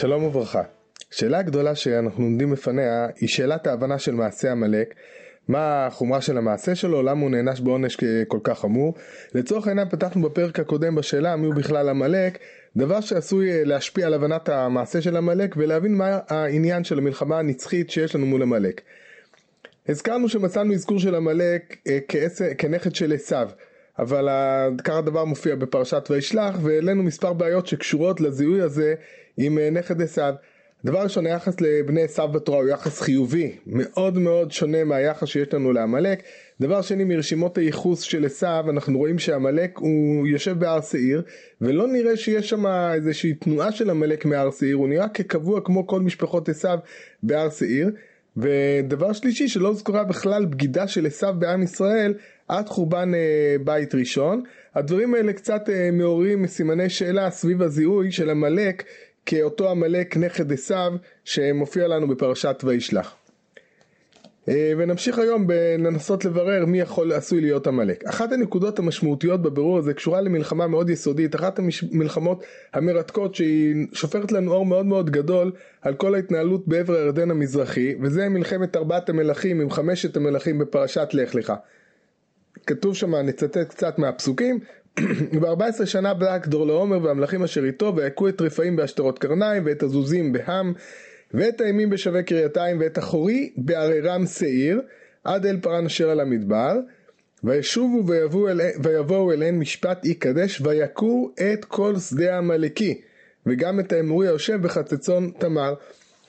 שלום וברכה. שאלה גדולה שאנחנו עומדים בפניה היא שאלת ההבנה של מעשה עמלק מה החומרה של המעשה שלו, למה הוא נענש בעונש כל כך חמור. לצורך העניין פתחנו בפרק הקודם בשאלה מי הוא בכלל עמלק, דבר שעשוי אה, להשפיע על הבנת המעשה של עמלק ולהבין מה העניין של המלחמה הנצחית שיש לנו מול עמלק. הזכרנו שמצאנו אזכור של עמלק אה, כנכד של עשיו, אבל עיקר הדבר מופיע בפרשת וישלח והעלינו מספר בעיות שקשורות לזיהוי הזה עם אה, נכד עשיו. דבר ראשון, היחס לבני עשיו בתורה הוא יחס חיובי, מאוד מאוד שונה מהיחס שיש לנו לעמלק. דבר שני, מרשימות הייחוס של עשיו, אנחנו רואים שעמלק הוא יושב בהר שעיר, ולא נראה שיש שם איזושהי תנועה של עמלק מהר שעיר, הוא נראה כקבוע כמו כל משפחות עשיו בהר שעיר. ודבר שלישי, שלא זכורה בכלל בגידה של עשיו בעם ישראל עד חורבן אה, בית ראשון. הדברים האלה קצת אה, מעוררים סימני שאלה סביב הזיהוי של עמלק כאותו עמלק נכד עשיו שמופיע לנו בפרשת וישלח. אה, ונמשיך היום בלנסות לברר מי יכול עשוי להיות עמלק. אחת הנקודות המשמעותיות בבירור הזה קשורה למלחמה מאוד יסודית, אחת המלחמות המרתקות שהיא שופרת לנו אור מאוד מאוד גדול על כל ההתנהלות בעבר הירדן המזרחי, וזה מלחמת ארבעת המלכים עם חמשת המלכים בפרשת לך לך. כתוב שם, נצטט קצת מהפסוקים, ב-14 שנה בלק דורלעומר והמלכים אשר איתו ויכו את רפאים בהשתרות קרניים ואת הזוזים בהם ואת האימים בשווה קרייתיים ואת החורי בעררם שעיר עד אל פרן אשר על המדבר. וישובו ויבואו, אל, ויבואו אליהן משפט יקדש ויכו את כל שדה העמלקי וגם את האמורי היושב בחצצון תמר.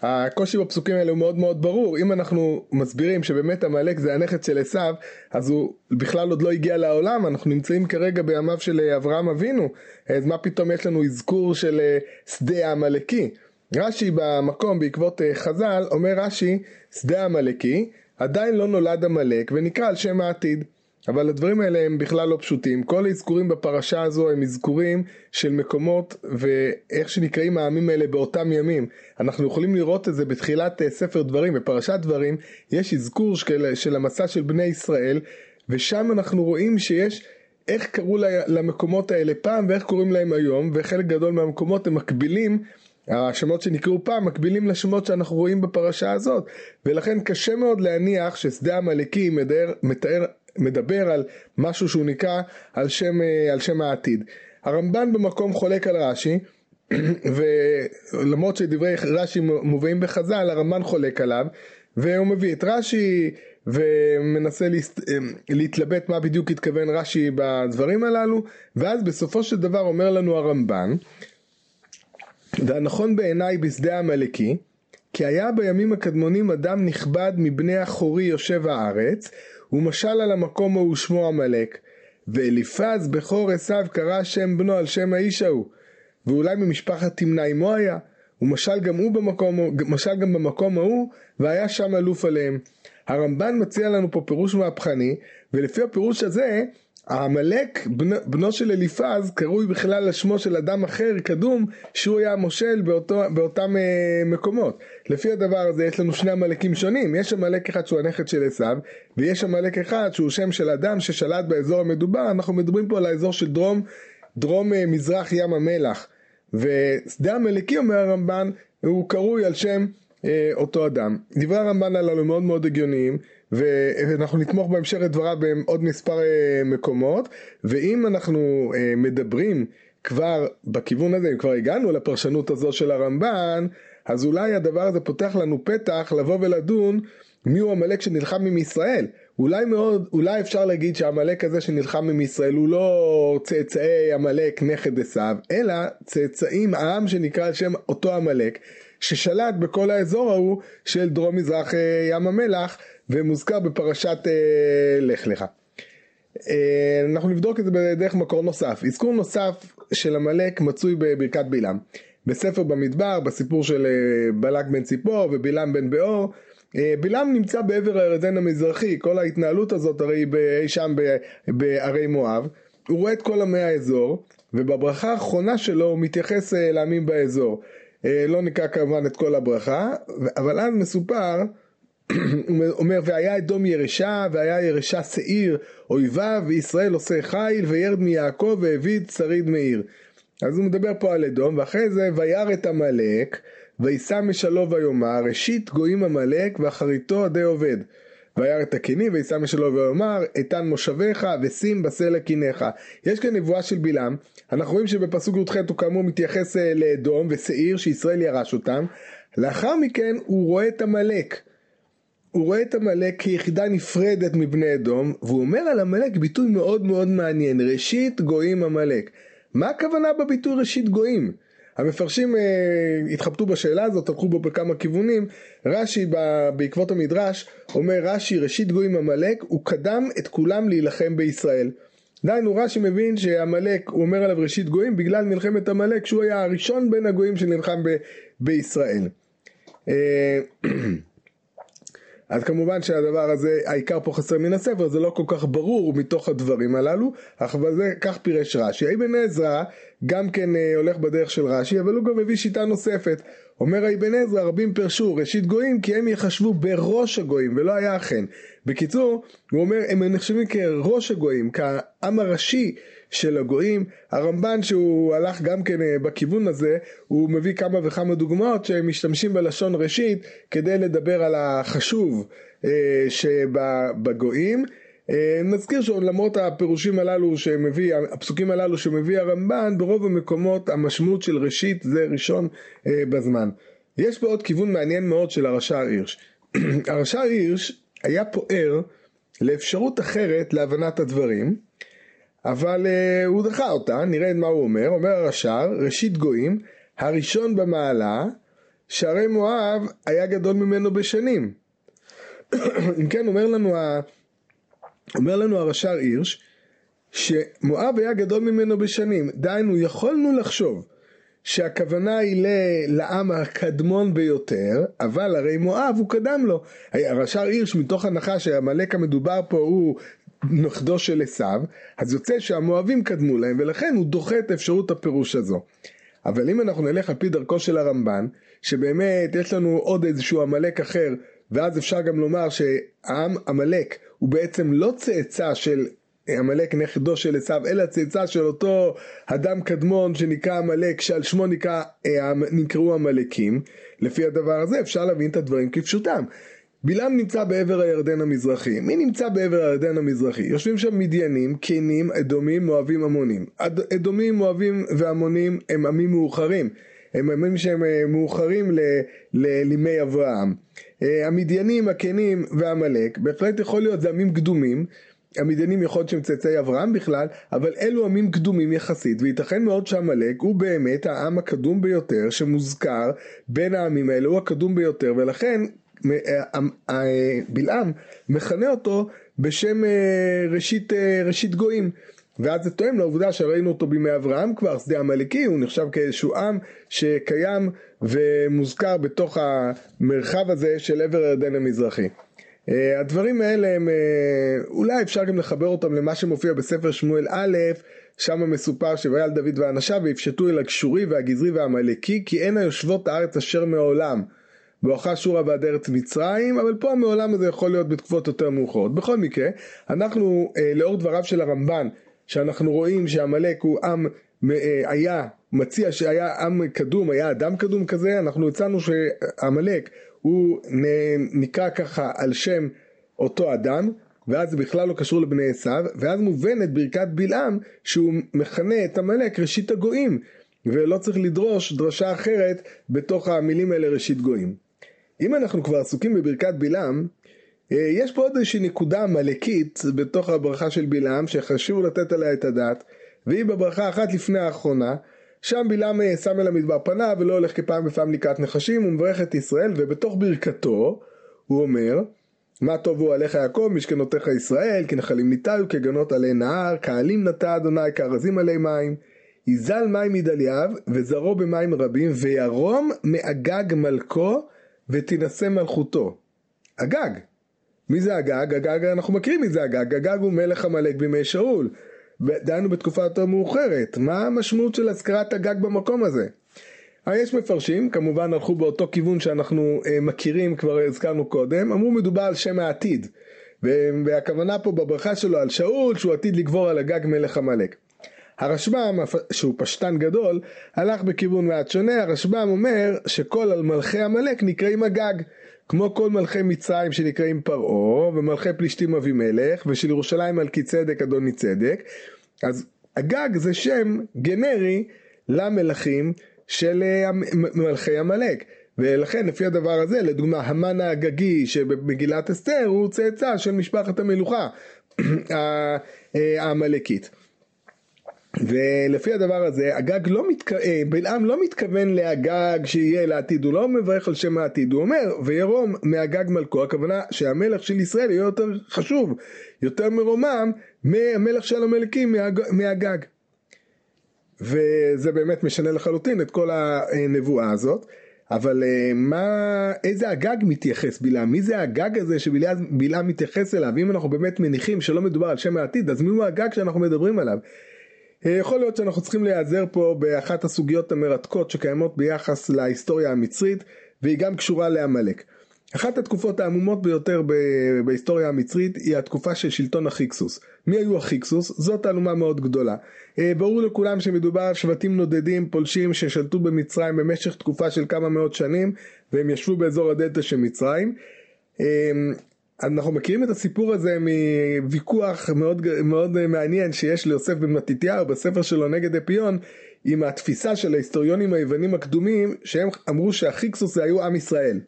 הקושי בפסוקים האלה הוא מאוד מאוד ברור, אם אנחנו מסבירים שבאמת עמלק זה הנכד של עשיו, אז הוא בכלל עוד לא הגיע לעולם, אנחנו נמצאים כרגע בימיו של אברהם אבינו, אז מה פתאום יש לנו אזכור של אה, שדה העמלקי? רש"י במקום בעקבות אה, חז"ל, אומר רש"י, שדה העמלקי, עדיין לא נולד עמלק ונקרא על שם העתיד. אבל הדברים האלה הם בכלל לא פשוטים. כל האזכורים בפרשה הזו הם אזכורים של מקומות ואיך שנקראים העמים האלה באותם ימים. אנחנו יכולים לראות את זה בתחילת אה, ספר דברים, בפרשת דברים, יש אזכור של, של המסע של בני ישראל, ושם אנחנו רואים שיש איך קראו למקומות האלה פעם ואיך קוראים להם היום, וחלק גדול מהמקומות הם מקבילים השמות שנקראו פעם מקבילים לשמות שאנחנו רואים בפרשה הזאת ולכן קשה מאוד להניח ששדה עמלקים מתאר מדבר על משהו שהוא נקרא על שם, אה, על שם העתיד. הרמב"ן במקום חולק על רש"י, ולמרות שדברי רש"י מובאים בחז"ל, הרמב"ן חולק עליו, והוא מביא את רש"י ומנסה להסת... אה, להתלבט מה בדיוק התכוון רש"י בדברים הללו, ואז בסופו של דבר אומר לנו הרמב"ן, והנכון בעיניי בשדה העמלקי, כי היה בימים הקדמונים אדם נכבד מבני החורי יושב הארץ, ומשל על המקום ההוא שמו עמלק, ואליפז בכור עשיו קרא שם בנו על שם האיש ההוא, ואולי ממשפחת תמנע עמו היה, ומשל גם הוא במקום, משל גם במקום ההוא, והיה שם אלוף עליהם. הרמב"ן מציע לנו פה פירוש מהפכני, ולפי הפירוש הזה, העמלק, בנו, בנו של אליפז, קרוי בכלל על שמו של אדם אחר, קדום, שהוא היה המושל באותו, באותם אה, מקומות. לפי הדבר הזה יש לנו שני עמלקים שונים, יש עמלק אחד שהוא הנכד של עשיו, ויש עמלק אחד שהוא שם של אדם ששלט באזור המדובר, אנחנו מדברים פה על האזור של דרום, דרום אה, מזרח ים המלח. ושדה עמלקי, אומר הרמב"ן, הוא קרוי על שם אה, אותו אדם. דברי הרמב"ן הללו מאוד מאוד הגיוניים. ואנחנו נתמוך בהמשך את דבריו בעוד מספר אה, מקומות. ואם אנחנו אה, מדברים כבר בכיוון הזה, אם כבר הגענו לפרשנות הזו של הרמב"ן אז אולי הדבר הזה פותח לנו פתח לבוא ולדון מי הוא עמלק שנלחם עם ישראל. אולי מאוד, אולי אפשר להגיד שהעמלק הזה שנלחם עם ישראל הוא לא צאצאי עמלק נכד עשיו, אלא צאצאים העם שנקרא על שם אותו עמלק, ששלט בכל האזור ההוא של דרום מזרח אה, ים המלח, ומוזכר בפרשת אה, לך לך. אה, אנחנו נבדוק את זה בדרך מקור נוסף. אזכור נוסף של עמלק מצוי בברכת בלעם. בספר במדבר, בסיפור של אה, בלק בן ציפור ובלעם בן באור, אה, בלעם נמצא בעבר הירדן המזרחי, כל ההתנהלות הזאת הרי אי שם בערי מואב, הוא רואה את כל עמי האזור, ובברכה האחרונה שלו הוא מתייחס אה, לעמים באזור. לא נקרא כמובן את כל הברכה, אבל אז מסופר הוא אומר והיה אדום ירשה והיה ירשה שעיר אויביו וישראל עושה חיל וירד מיעקב והביא שריד מעיר אז הוא מדבר פה על אדום, ואחרי זה וירא את עמלק, וישא משלו ויאמר, ראשית גויים עמלק ואחריתו די עובד. וירא את הקינים וישא משלו ויאמר, איתן מושביך ושים בסלע קיניך. יש כאן נבואה של בלעם, אנחנו רואים שבפסוק י"ח הוא כאמור מתייחס אה, לאדום ושעיר שישראל ירש אותם, לאחר מכן הוא רואה את עמלק. הוא רואה את עמלק כיחידה נפרדת מבני אדום, והוא אומר על עמלק ביטוי מאוד מאוד מעניין, ראשית גויים עמלק. מה הכוונה בביטוי ראשית גויים? המפרשים אה, התחבטו בשאלה הזאת, הלכו בו בכמה כיוונים. רש"י בעקבות המדרש אומר רש"י ראשית גויים עמלק הוא קדם את כולם להילחם בישראל. דהיינו רש"י מבין שעמלק הוא אומר עליו ראשית גויים בגלל מלחמת עמלק שהוא היה הראשון בין הגויים שנלחם ב- בישראל. אז כמובן שהדבר הזה, העיקר פה חסר מן הספר, זה לא כל כך ברור מתוך הדברים הללו, אך זה, כך פירש רש"י. אבן עזרא גם כן אה, הולך בדרך של רש"י, אבל הוא גם מביא שיטה נוספת. אומר אבן עזרא, רבים פרשו ראשית גויים כי הם יחשבו בראש הגויים, ולא היה אכן. בקיצור, הוא אומר, הם נחשבים כראש הגויים, כעם הראשי של הגויים. הרמב"ן שהוא הלך גם כן אה, בכיוון הזה, הוא מביא כמה וכמה דוגמאות שהם משתמשים בלשון ראשית כדי לדבר על החשוב אה, שבגויים. אה, נזכיר שלמרות הפירושים הללו שמביא, הפסוקים הללו שמביא הרמב"ן, ברוב המקומות המשמעות של ראשית זה ראשון בזמן. יש פה עוד כיוון מעניין מאוד של הרש"ר הירש. הרש"ר הירש היה פוער לאפשרות אחרת להבנת הדברים, אבל uh, הוא דחה אותה, נראה מה הוא אומר, אומר הרש"ר, ראשית גויים, הראשון במעלה, שהרי מואב היה גדול ממנו בשנים. אם כן אומר לנו, ה... אומר לנו הרש"ר הירש, שמואב היה גדול ממנו בשנים, דהיינו יכולנו לחשוב שהכוונה היא לעם הקדמון ביותר, אבל הרי מואב הוא קדם לו. הרש"ר הירש מתוך הנחה שעמלק המדובר פה הוא נכדו של עשיו, אז יוצא שהמואבים קדמו להם, ולכן הוא דוחה את אפשרות הפירוש הזו. אבל אם אנחנו נלך על פי דרכו של הרמב"ן, שבאמת יש לנו עוד איזשהו עמלק אחר, ואז אפשר גם לומר שהעם עמלק הוא בעצם לא צאצא של עמלק נכדו של עשיו, אלא צאצא של אותו אדם קדמון שנקרא עמלק, שעל שמו נקרא, אה, נקראו עמלקים. לפי הדבר הזה אפשר להבין את הדברים כפשוטם. בלעם נמצא בעבר הירדן המזרחי. מי נמצא בעבר הירדן המזרחי? יושבים שם מדיינים, קינים, אדומים, מואבים, עמונים. אדומים, מואבים ועמונים הם עמים מאוחרים. הם עמים שהם אה, מאוחרים לימי אברהם. אה, המדיינים, הקנים ועמלק, בהחלט יכול להיות זה עמים קדומים. המדיינים יכול להיות שהם צאצאי אברהם בכלל, אבל אלו עמים קדומים יחסית, וייתכן מאוד שעמלק הוא באמת העם הקדום ביותר שמוזכר בין העמים האלה, הוא הקדום ביותר, ולכן בלעם מכנה אותו בשם אה, ראשית, ראשית גויים. ואז זה תואם לעובדה שראינו אותו בימי אברהם כבר, שדה עמלקי, הוא נחשב כאיזשהו עם שקיים ומוזכר בתוך המרחב הזה של עבר הירדן המזרחי. הדברים האלה הם, אולי אפשר גם לחבר אותם למה שמופיע בספר שמואל א', שם מסופר שויעל דוד ואנשיו ויפשטו אל הגשורי והגזרי והעמלקי כי אין היושבות הארץ אשר מעולם בואכה שורה ועד ארץ מצרים, אבל פה המעולם הזה יכול להיות בתקופות יותר מאוחרות. בכל מקרה, אנחנו אה, לאור דבריו של הרמב"ן, שאנחנו רואים שעמלק הוא עם, אה, היה, מציע שהיה עם קדום, היה אדם קדום כזה, אנחנו הצענו שעמלק הוא נקרא ככה על שם אותו אדם, ואז זה בכלל לא קשור לבני עשיו, ואז מובנת ברכת בלעם שהוא מכנה את עמלק ראשית הגויים, ולא צריך לדרוש דרשה אחרת בתוך המילים האלה ראשית גויים. אם אנחנו כבר עסוקים בברכת בלעם, אה, יש פה עוד איזושהי נקודה עמלקית בתוך הברכה של בלעם שחשוב לתת עליה את הדעת והיא בברכה אחת לפני האחרונה. שם בלעם אה, שם אל המדבר פניו ולא הולך כפעם בפעם לקראת נחשים הוא מברך את ישראל ובתוך ברכתו הוא אומר מה טובו עליך יעקב משכנותיך ישראל כי נחלים ניטלו כגנות עלי נהר קהלים נטע אדוני כארזים עלי מים. יזל מים מדלייו וזרעו במים רבים וירום מאגג מלכו ותינשא מלכותו. אגג. מי זה אגג? אגג, אנחנו מכירים מי זה אגג. אגג הוא מלך עמלק בימי שאול. דהיינו בתקופה יותר מאוחרת. מה המשמעות של הזכרת אגג במקום הזה? יש מפרשים, כמובן הלכו באותו כיוון שאנחנו אה, מכירים, כבר הזכרנו קודם, אמרו מדובר על שם העתיד. והכוונה פה בברכה שלו על שאול שהוא עתיד לגבור על אגג מלך עמלק. הרשב"ם, שהוא פשטן גדול, הלך בכיוון מעט שונה, הרשב"ם אומר שכל מלכי עמלק נקראים הגג. כמו כל מלכי מצרים שנקראים פרעה, ומלכי פלישתים אבימלך, ושל ירושלים מלכי צדק אדוני צדק, אז הגג זה שם גנרי למלכים של אה, מלכי עמלק. ולכן לפי הדבר הזה, לדוגמה, המן האגגי שבמגילת אסתר הוא צאצא של משפחת המלוכה אה, העמלקית. ולפי הדבר הזה, הגג לא מתכ... אה, בלעם לא מתכוון להגג שיהיה לעתיד, הוא לא מברך על שם העתיד, הוא אומר, וירום מהגג מלכו, הכוונה שהמלך של ישראל יהיה יותר חשוב, יותר מרומם, מהמלך של המלכים מהג... מהגג. וזה באמת משנה לחלוטין את כל הנבואה הזאת. אבל אה, מה, איזה הגג מתייחס בלעם? מי זה הגג הזה שבלעם מתייחס אליו? אם אנחנו באמת מניחים שלא מדובר על שם העתיד, אז מי הוא הגג שאנחנו מדברים עליו? אה, יכול להיות שאנחנו צריכים להיעזר פה באחת הסוגיות המרתקות שקיימות ביחס להיסטוריה המצרית, והיא גם קשורה לעמלק. אחת התקופות העמומות ביותר בהיסטוריה המצרית היא התקופה של שלטון החיקסוס. מי היו החיקסוס? זאת תעלומה מאוד גדולה. אה, ברור לכולם שמדובר על שבטים נודדים פולשים ששלטו במצרים במשך תקופה של כמה מאות שנים והם ישבו באזור הדלתא של מצרים. אנחנו מכירים את הסיפור הזה מוויכוח מאוד, מאוד מעניין שיש ליוסף בן מתתיהו בספר שלו נגד אפיון עם התפיסה של ההיסטוריונים היוונים הקדומים שהם אמרו שהחיקסוס זה היו עם ישראל.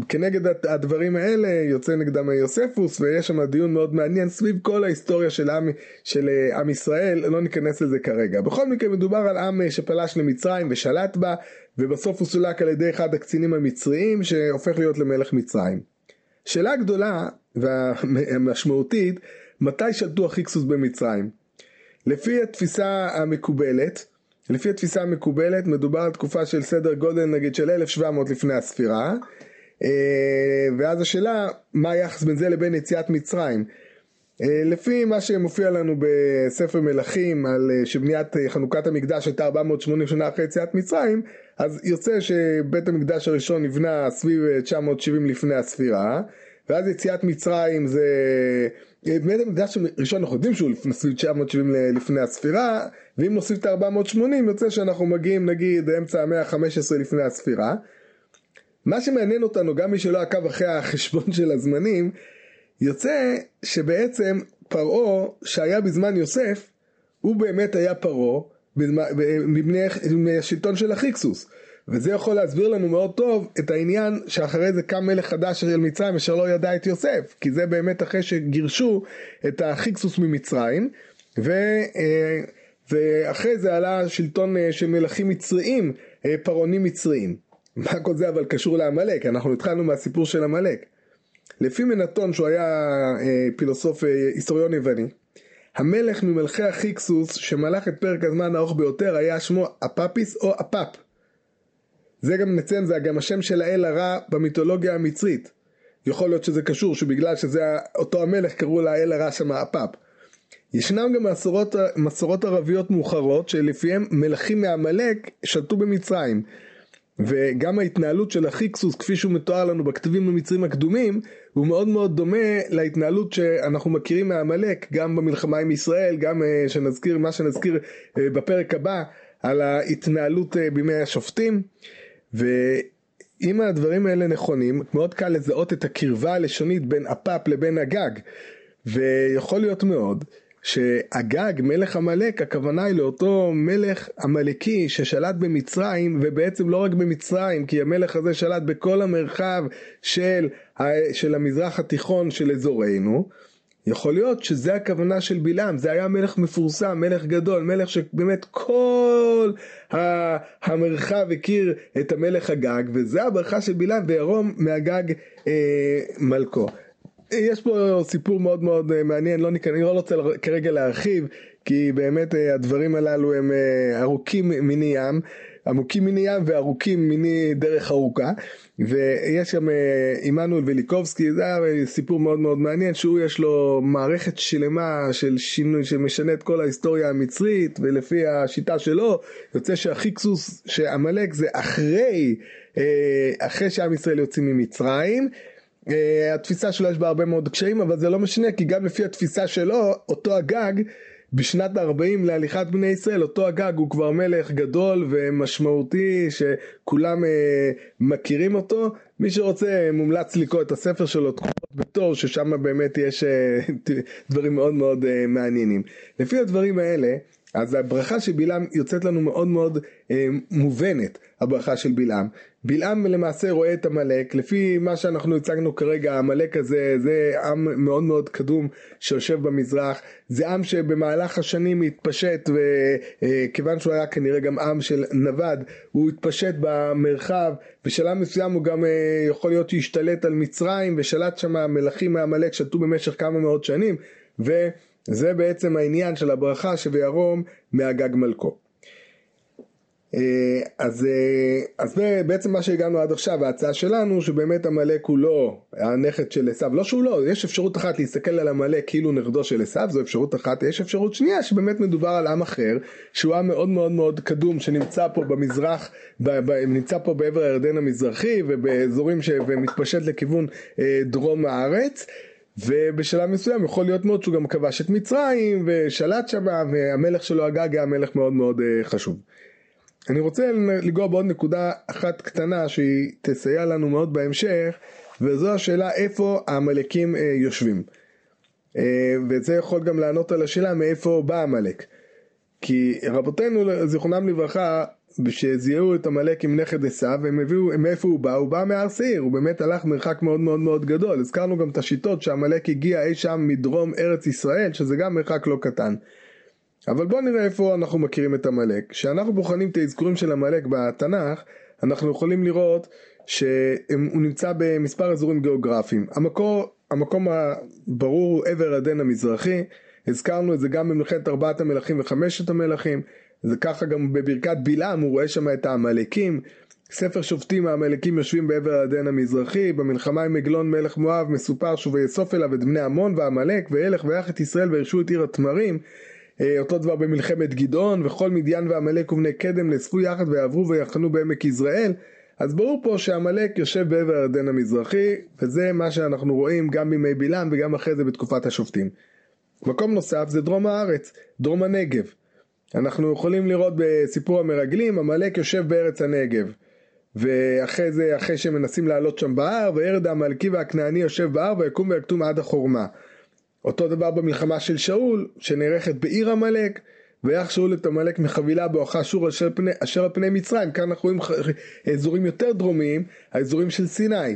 וכנגד הדברים האלה יוצא נגדם יוספוס ויש שם דיון מאוד מעניין סביב כל ההיסטוריה של עם, של אה, עם ישראל, לא ניכנס לזה כרגע. בכל מקרה מדובר על עם שפלש למצרים ושלט בה ובסוף הוא סולק על ידי אחד הקצינים המצריים שהופך להיות למלך מצרים. שאלה גדולה והמשמעותית, מתי שלטו החיקסוס במצרים? לפי התפיסה המקובלת, לפי התפיסה המקובלת מדובר על תקופה של סדר גודל נגיד של 1700 לפני הספירה. אה, ואז השאלה מה היחס בין זה לבין יציאת מצרים? אה, לפי מה שמופיע לנו בספר מלכים על אה, שבניית חנוכת המקדש הייתה 480 שנה אחרי יציאת מצרים אז יוצא שבית המקדש הראשון נבנה סביב 970 לפני הספירה ואז יציאת מצרים זה בית המקדש הראשון אנחנו יודעים שהוא סביב 970 לפני הספירה ואם נוסיף את ה-480 יוצא שאנחנו מגיעים נגיד אמצע המאה ה-15 לפני הספירה. מה שמעניין אותנו, גם מי שלא עקב אחרי החשבון של הזמנים, יוצא שבעצם פרעה שהיה בזמן יוסף, הוא באמת היה פרעה מבני השלטון של החיקסוס. וזה יכול להסביר לנו מאוד טוב את העניין שאחרי זה קם מלך חדש של מצרים אשר לא ידע את יוסף כי זה באמת אחרי שגירשו את החיקסוס ממצרים ו... אה, ואחרי זה עלה שלטון אה, של מלכים מצריים, אה, פרעונים מצריים. מה כל זה אבל קשור לעמלק? אנחנו התחלנו מהסיפור של עמלק. לפי מנתון שהוא היה פילוסוף היסטוריון יווני, המלך ממלכי החיקסוס שמלך את פרק הזמן הארוך ביותר היה שמו אפפיס או אפאפ. זה גם נציין, זה גם השם של האל הרע במיתולוגיה המצרית. יכול להיות שזה קשור שבגלל שזה אותו המלך קראו לאל הרע שם אפאפ. ישנם גם מסורות, מסורות ערביות מאוחרות שלפיהם מלכים מעמלק שלטו במצרים וגם ההתנהלות של החיקסוס כפי שהוא מתואר לנו בכתבים המצרים הקדומים הוא מאוד מאוד דומה להתנהלות שאנחנו מכירים מעמלק גם במלחמה עם ישראל גם אה, שנזכיר מה שנזכיר אה, בפרק הבא על ההתנהלות אה, בימי השופטים ואם הדברים האלה נכונים מאוד קל לזהות את הקרבה הלשונית בין אפאפ לבין הגג. ויכול להיות מאוד שאגג מלך עמלק הכוונה היא לאותו מלך עמלקי ששלט במצרים ובעצם לא רק במצרים כי המלך הזה שלט בכל המרחב של, של המזרח התיכון של אזורנו יכול להיות שזה הכוונה של בלעם, זה היה מלך מפורסם, מלך גדול, מלך שבאמת כל המרחב הכיר את המלך הגג, וזה הברכה של בלעם, וירום מהגג אה, מלכו. יש פה סיפור מאוד מאוד אה, מעניין, לא ניכנס, אני לא רוצה כרגע להרחיב, כי באמת אה, הדברים הללו הם אה, ארוכים מיני ים, עמוקים מיני ים וארוכים מיני דרך ארוכה, ויש שם עמנואל וליקובסקי, זה היה סיפור מאוד מאוד מעניין, שהוא יש לו מערכת שלמה של שינוי שמשנה את כל ההיסטוריה המצרית, ולפי השיטה שלו, יוצא שהחיקסוס, שעמלק זה אחרי, אחרי שעם ישראל יוצאים ממצרים, Uh, התפיסה שלו יש בה הרבה מאוד קשיים אבל זה לא משנה כי גם לפי התפיסה שלו אותו הגג בשנת 40 להליכת בני ישראל, אותו הגג הוא כבר מלך גדול ומשמעותי שכולם אה, מכירים אותו. מי שרוצה מומלץ לקרוא את הספר שלו, תקופות בתור, ששם באמת יש אה, דברים מאוד מאוד אה, מעניינים. לפי הדברים האלה, אז הברכה של בלעם יוצאת לנו מאוד מאוד אה, מובנת, הברכה של בלעם. בלעם למעשה רואה את עמלק, לפי מה שאנחנו הצגנו כרגע, עמלק הזה זה עם מאוד מאוד קדום שיושב במזרח, זה עם שבמהלך השנים התפשט וכיוון שהוא היה כנראה גם עם של נווד, הוא התפשט במרחב, בשלב מסוים הוא גם אה, יכול להיות שהשתלט על מצרים ושלט שם מלכים מעמלק, שלטו במשך כמה מאות שנים וזה בעצם העניין של הברכה שבירום מהגג מלכו. אה, אז, אה, אז בעצם מה שהגענו עד עכשיו, ההצעה שלנו שבאמת עמלק הוא לא הנכד של עשיו, לא שהוא לא, יש אפשרות אחת להסתכל על עמלק כאילו נכדו של עשיו, זו אפשרות אחת, יש אפשרות שנייה שבאמת מדובר על עם אחר, שהוא עם מאוד מאוד מאוד קדום שנמצא פה במזרח, ב, ב, נמצא פה בעבר הירדן המזרחי ובאזורים ש, ומתפשט לכיוון אה, דרום הארץ. ובשלב מסוים יכול להיות מאוד שהוא גם כבש את מצרים ושלט שם והמלך שלו הגג היה מלך מאוד מאוד חשוב. אני רוצה לגוע בעוד נקודה אחת קטנה שהיא תסייע לנו מאוד בהמשך וזו השאלה איפה העמלקים אה, יושבים. אה, וזה יכול גם לענות על השאלה מאיפה בא עמלק כי רבותינו זיכרונם לברכה שזיהו את עמלק עם נכד עשיו הם הביאו מאיפה הוא בא? הוא בא מהר שעיר הוא באמת הלך מרחק מאוד מאוד מאוד גדול. הזכרנו גם את השיטות שעמלק הגיע אי שם מדרום ארץ ישראל שזה גם מרחק לא קטן אבל בואו נראה איפה אנחנו מכירים את עמלק. כשאנחנו בוחנים את האזכורים של עמלק בתנ"ך, אנחנו יכולים לראות שהוא נמצא במספר אזורים גיאוגרפיים. המקור, המקום הברור הוא עבר הדן המזרחי, הזכרנו את זה גם במלחמת ארבעת המלכים וחמשת המלכים, זה ככה גם בברכת בלעם, הוא רואה שם את העמלקים. ספר שופטים העמלקים יושבים בעבר הדן המזרחי, במלחמה עם עגלון מלך מואב מסופר שויאסוף אליו את בני עמון ועמלק, וילך ויח את ישראל וירשו את עיר התמרים. אה, אותו דבר במלחמת גדעון, וכל מדיין ועמלק ובני קדם נאספו יחד ויעברו ויחנו בעמק יזרעאל. אז ברור פה שעמלק יושב בעבר הירדן המזרחי, וזה מה שאנחנו רואים גם בימי בלעם וגם אחרי זה בתקופת השופטים. מקום נוסף זה דרום הארץ, דרום הנגב. אנחנו יכולים לראות בסיפור המרגלים, עמלק יושב בארץ הנגב. ואחרי זה, אחרי שמנסים לעלות שם בהר, וירד העמלקי והכנעני יושב בהר ויקום ויקטום עד החורמה. אותו דבר במלחמה של שאול, שנערכת בעיר עמלק, ויח שאול את עמלק מחבילה בואכה שור אשר, פני, אשר על פני מצרים, כאן אנחנו רואים אזורים יותר דרומיים, האזורים של סיני.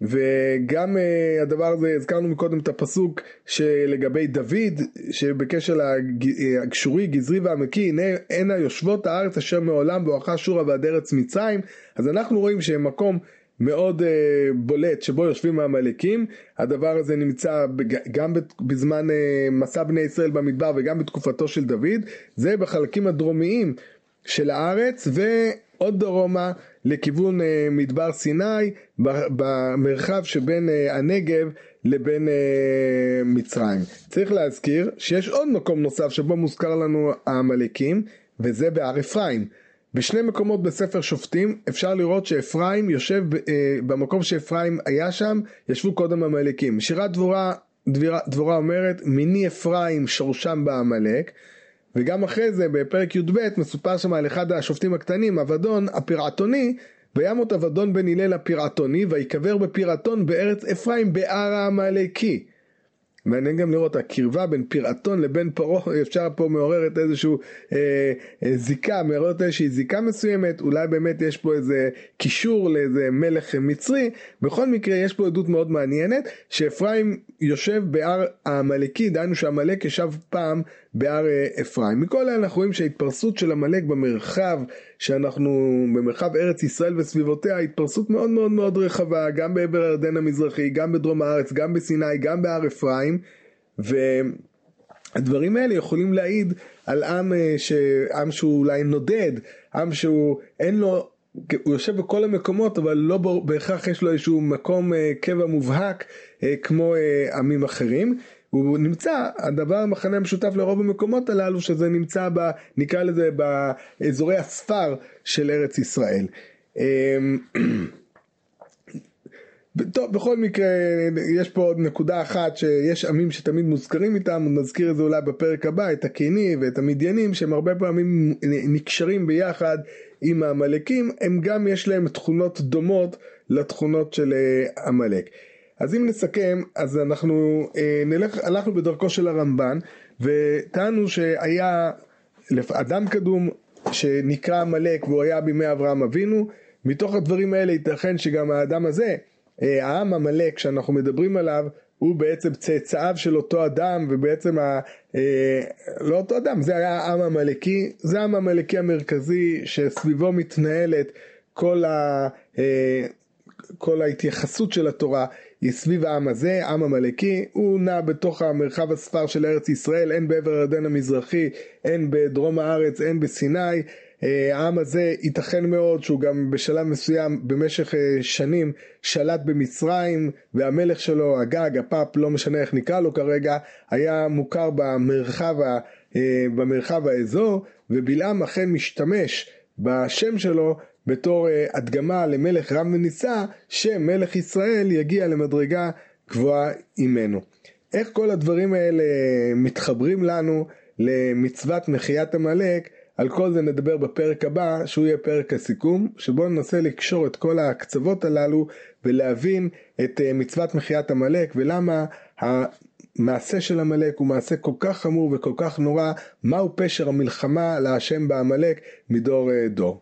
וגם uh, הדבר הזה, הזכרנו מקודם את הפסוק שלגבי דוד, שבקשר לגשורי, גזרי ועמקי, הנה הנה יושבות הארץ אשר מעולם בואכה שורה ועד ארץ מצרים, אז אנחנו רואים שמקום מאוד uh, בולט שבו יושבים העמלקים, הדבר הזה נמצא גם בזמן uh, מסע בני ישראל במדבר וגם בתקופתו של דוד, זה בחלקים הדרומיים של הארץ ועוד דרומה לכיוון uh, מדבר סיני במרחב שבין uh, הנגב לבין uh, מצרים. צריך להזכיר שיש עוד מקום נוסף שבו מוזכר לנו העמלקים וזה בהר אפרים. בשני מקומות בספר שופטים אפשר לראות שאפרים יושב אה, במקום שאפרים היה שם, ישבו קודם עמלקים. שירת דבורה, דבורה, דבורה אומרת, מיני אפרים שורשם בעמלק, וגם אחרי זה בפרק י"ב מסופר שם על אחד השופטים הקטנים, אבדון הפירעתוני, וימות אבדון בן הלל הפירעתוני, ויקבר בפירעתון בארץ אפרים בהר העמלקי. מעניין גם לראות הקרבה בין פירעתון לבין פרעה, אפשר פה מעוררת איזושהי אה, אה, זיקה, מעוררת איזושהי זיקה מסוימת, אולי באמת יש פה איזה קישור לאיזה מלך מצרי, בכל מקרה יש פה עדות מאוד מעניינת, שאפרים יושב בהר העמלקי, דהיינו שעמלק ישב פעם בהר אה, אפרים. מכל אנחנו רואים שההתפרסות של עמלק במרחב שאנחנו, במרחב ארץ ישראל וסביבותיה, התפרסות מאוד מאוד מאוד רחבה, גם בעבר הירדן המזרחי, גם בדרום הארץ, גם בסיני, גם בהר אפרים, והדברים האלה יכולים להעיד על עם, אה, ש... עם שהוא אולי נודד, עם שהוא אין לו הוא יושב בכל המקומות אבל לא בהכרח יש לו איזשהו מקום אה, קבע מובהק כמו עמים אחרים הוא נמצא, הדבר המחנה המשותף לרוב המקומות הללו שזה נמצא ב, נקרא לזה באזורי הספר של ארץ ישראל. אמ, טוב, בכל מקרה, יש פה עוד נקודה אחת שיש עמים שתמיד מוזכרים איתם, נזכיר את זה אולי בפרק הבא, את הקיני ואת המדיינים, שהם הרבה פעמים נקשרים ביחד עם העמלקים, הם גם יש להם תכונות דומות לתכונות של אה, עמלק. אז אם נסכם, אז אנחנו אה, נלך, הלכנו בדרכו של הרמב"ן, וטענו שהיה אדם קדום שנקרא עמלק והוא היה בימי אברהם אבינו, מתוך הדברים האלה ייתכן שגם האדם הזה אה, העם עמלק שאנחנו מדברים עליו הוא בעצם צאצאיו של אותו אדם ובעצם ה... אה, לא אותו אדם, זה היה העם עמלקי, זה העם עמלקי המרכזי שסביבו מתנהלת כל, ה, אה, כל ההתייחסות של התורה היא סביב העם הזה, עם עמלקי, הוא נע בתוך המרחב הספר של ארץ ישראל, הן בעבר הירדן המזרחי, הן בדרום הארץ, הן בסיני, אה, העם הזה ייתכן מאוד שהוא גם בשלב מסוים במשך אה, שנים שלט במצרים והמלך שלו, הגג, הפאפ, לא משנה איך נקרא לו כרגע, היה מוכר במרחב, אה, במרחב האזור ובלעם אכן משתמש בשם שלו בתור הדגמה למלך רם ונישא שמלך ישראל יגיע למדרגה גבוהה ממנו. איך כל הדברים האלה מתחברים לנו למצוות מחיית עמלק על כל זה נדבר בפרק הבא, שהוא יהיה פרק הסיכום, שבו ננסה לקשור את כל הקצוות הללו ולהבין את אה, מצוות מחיית עמלק ולמה המעשה של עמלק הוא מעשה כל כך חמור וכל כך נורא, מהו פשר המלחמה להשם בעמלק מדור אה, דור.